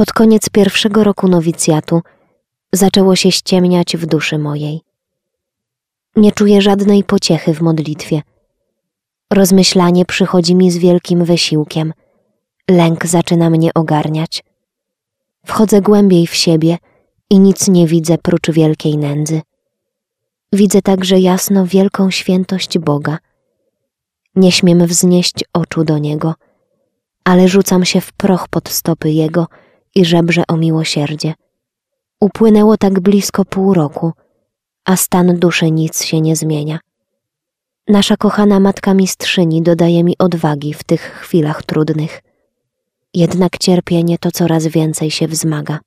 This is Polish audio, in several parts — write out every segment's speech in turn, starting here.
Pod koniec pierwszego roku nowicjatu zaczęło się ściemniać w duszy mojej. Nie czuję żadnej pociechy w modlitwie. Rozmyślanie przychodzi mi z wielkim wysiłkiem. Lęk zaczyna mnie ogarniać. Wchodzę głębiej w siebie i nic nie widzę prócz wielkiej nędzy. Widzę także jasno wielką świętość Boga. Nie śmiem wznieść oczu do Niego, ale rzucam się w proch pod stopy Jego i żebrze o miłosierdzie. Upłynęło tak blisko pół roku, a stan duszy nic się nie zmienia. Nasza kochana matka mistrzyni dodaje mi odwagi w tych chwilach trudnych. Jednak cierpienie to coraz więcej się wzmaga.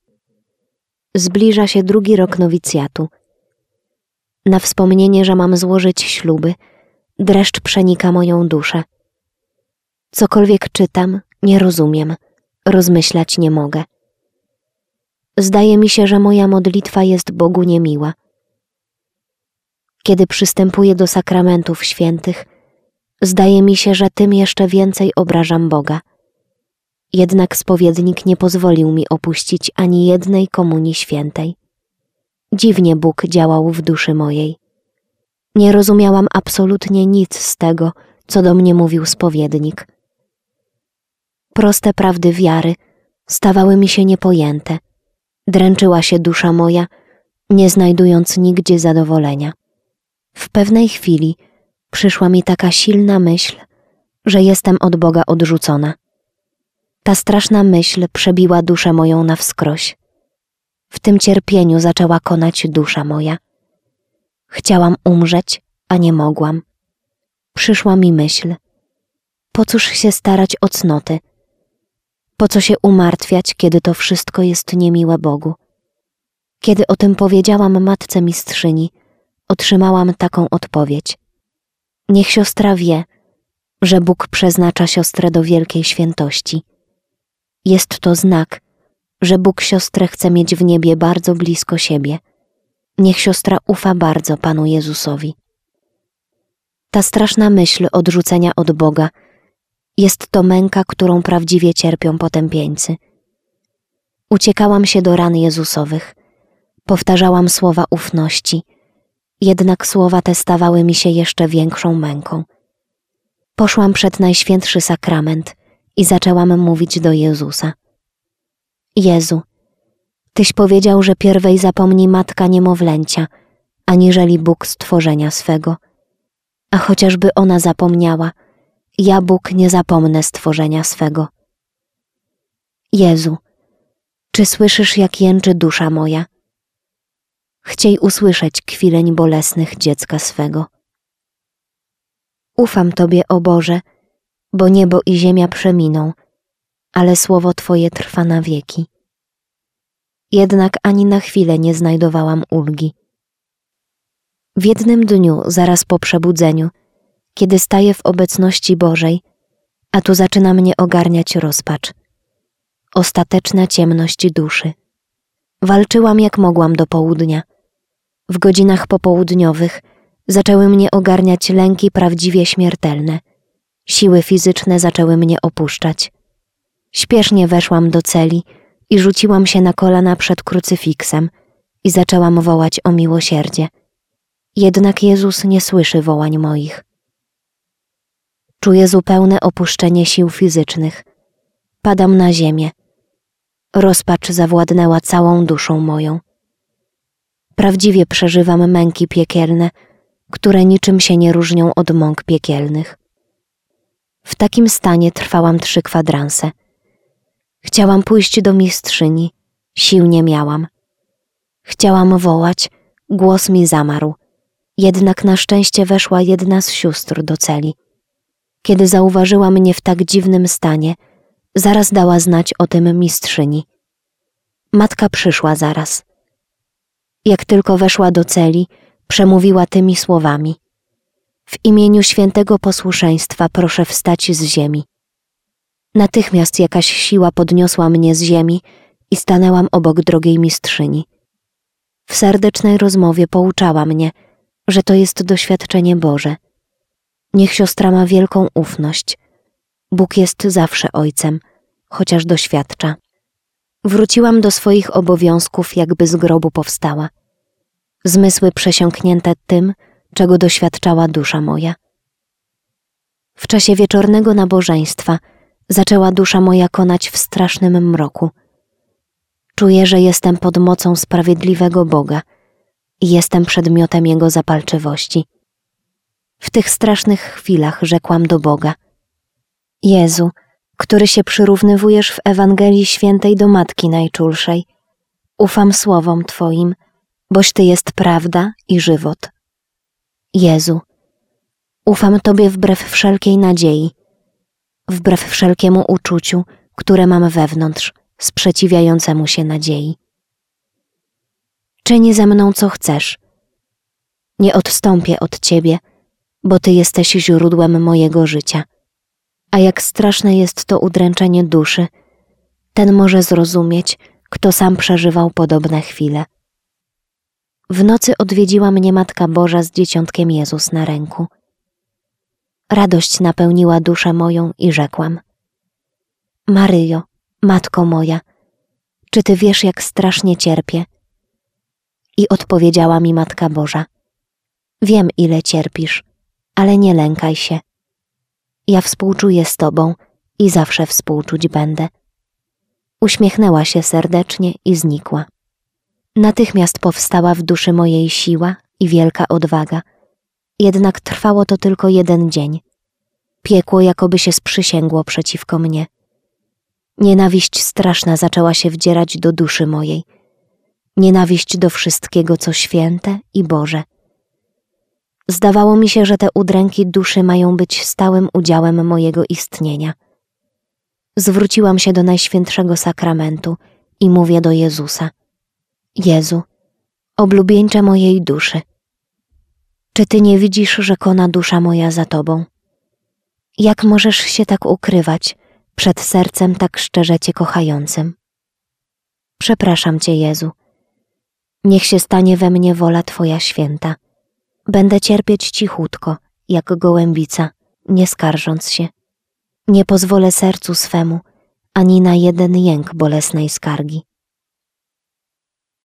Zbliża się drugi rok nowicjatu. Na wspomnienie, że mam złożyć śluby, dreszcz przenika moją duszę. Cokolwiek czytam, nie rozumiem, rozmyślać nie mogę. Zdaje mi się, że moja modlitwa jest Bogu niemiła. Kiedy przystępuję do sakramentów świętych, zdaje mi się, że tym jeszcze więcej obrażam Boga. Jednak spowiednik nie pozwolił mi opuścić ani jednej komunii świętej. Dziwnie Bóg działał w duszy mojej. Nie rozumiałam absolutnie nic z tego, co do mnie mówił spowiednik. Proste prawdy wiary stawały mi się niepojęte. Dręczyła się dusza moja, nie znajdując nigdzie zadowolenia. W pewnej chwili przyszła mi taka silna myśl, że jestem od Boga odrzucona. Ta straszna myśl przebiła duszę moją na wskroś. W tym cierpieniu zaczęła konać dusza moja. Chciałam umrzeć, a nie mogłam. Przyszła mi myśl: po cóż się starać o cnoty? Po co się umartwiać, kiedy to wszystko jest niemiłe Bogu? Kiedy o tym powiedziałam matce mistrzyni, otrzymałam taką odpowiedź. Niech siostra wie, że Bóg przeznacza siostrę do wielkiej świętości. Jest to znak, że Bóg siostrę chce mieć w niebie bardzo blisko siebie. Niech siostra ufa bardzo Panu Jezusowi. Ta straszna myśl odrzucenia od Boga jest to męka, którą prawdziwie cierpią potępieńcy. Uciekałam się do ran Jezusowych, powtarzałam słowa ufności, jednak słowa te stawały mi się jeszcze większą męką. Poszłam przed Najświętszy Sakrament i zaczęłam mówić do Jezusa. Jezu, Tyś powiedział, że pierwej zapomni matka niemowlęcia, aniżeli Bóg stworzenia swego. A chociażby ona zapomniała, ja Bóg nie zapomnę stworzenia swego. Jezu, czy słyszysz, jak jęczy dusza moja? Chciej usłyszeć kwileń bolesnych dziecka swego. Ufam Tobie, o Boże, bo niebo i ziemia przeminą, ale słowo Twoje trwa na wieki. Jednak ani na chwilę nie znajdowałam ulgi. W jednym dniu, zaraz po przebudzeniu, kiedy staję w obecności Bożej, a tu zaczyna mnie ogarniać rozpacz. Ostateczna ciemność duszy. Walczyłam jak mogłam do południa. W godzinach popołudniowych zaczęły mnie ogarniać lęki prawdziwie śmiertelne. Siły fizyczne zaczęły mnie opuszczać. Śpiesznie weszłam do celi i rzuciłam się na kolana przed krucyfiksem i zaczęłam wołać o miłosierdzie. Jednak Jezus nie słyszy wołań moich. Czuję zupełne opuszczenie sił fizycznych. Padam na ziemię. Rozpacz zawładnęła całą duszą moją. Prawdziwie przeżywam męki piekielne, które niczym się nie różnią od mąk piekielnych. W takim stanie trwałam trzy kwadranse. Chciałam pójść do mistrzyni, sił nie miałam. Chciałam wołać, głos mi zamarł. Jednak na szczęście weszła jedna z sióstr do celi. Kiedy zauważyła mnie w tak dziwnym stanie, zaraz dała znać o tym mistrzyni. Matka przyszła zaraz. Jak tylko weszła do celi, przemówiła tymi słowami: W imieniu świętego posłuszeństwa proszę wstać z ziemi. Natychmiast jakaś siła podniosła mnie z ziemi i stanęłam obok drogiej mistrzyni. W serdecznej rozmowie pouczała mnie, że to jest doświadczenie Boże. Niech siostra ma wielką ufność. Bóg jest zawsze ojcem, chociaż doświadcza. Wróciłam do swoich obowiązków, jakby z grobu powstała. Zmysły przesiąknięte tym, czego doświadczała dusza moja. W czasie wieczornego nabożeństwa zaczęła dusza moja konać w strasznym mroku. Czuję, że jestem pod mocą sprawiedliwego Boga i jestem przedmiotem Jego zapalczywości. W tych strasznych chwilach rzekłam do Boga: Jezu, który się przyrównywujesz w Ewangelii Świętej do Matki Najczulszej, ufam słowom Twoim, boś Ty jest prawda i żywot. Jezu, ufam Tobie wbrew wszelkiej nadziei, wbrew wszelkiemu uczuciu, które mam wewnątrz, sprzeciwiającemu się nadziei. Czyń ze mną co chcesz. Nie odstąpię od Ciebie, bo Ty jesteś źródłem mojego życia. A jak straszne jest to udręczenie duszy, ten może zrozumieć, kto sam przeżywał podobne chwile. W nocy odwiedziła mnie Matka Boża z dzieciątkiem Jezus na ręku. Radość napełniła duszę moją i rzekłam: Maryjo, matko moja, czy ty wiesz, jak strasznie cierpię? I odpowiedziała mi Matka Boża: Wiem, ile cierpisz, ale nie lękaj się. Ja współczuję z tobą i zawsze współczuć będę. Uśmiechnęła się serdecznie i znikła. Natychmiast powstała w duszy mojej siła i wielka odwaga. Jednak trwało to tylko jeden dzień. Piekło jakoby się sprzysięgło przeciwko mnie. Nienawiść straszna zaczęła się wdzierać do duszy mojej. Nienawiść do wszystkiego, co święte i Boże. Zdawało mi się, że te udręki duszy mają być stałym udziałem mojego istnienia. Zwróciłam się do Najświętszego Sakramentu i mówię do Jezusa – Jezu, oblubieńcze mojej duszy, czy Ty nie widzisz, że kona dusza moja za Tobą? Jak możesz się tak ukrywać przed sercem tak szczerze Cię kochającym? Przepraszam Cię, Jezu. Niech się stanie we mnie wola Twoja święta. Będę cierpieć cichutko, jak gołębica, nie skarżąc się. Nie pozwolę sercu swemu ani na jeden jęk bolesnej skargi.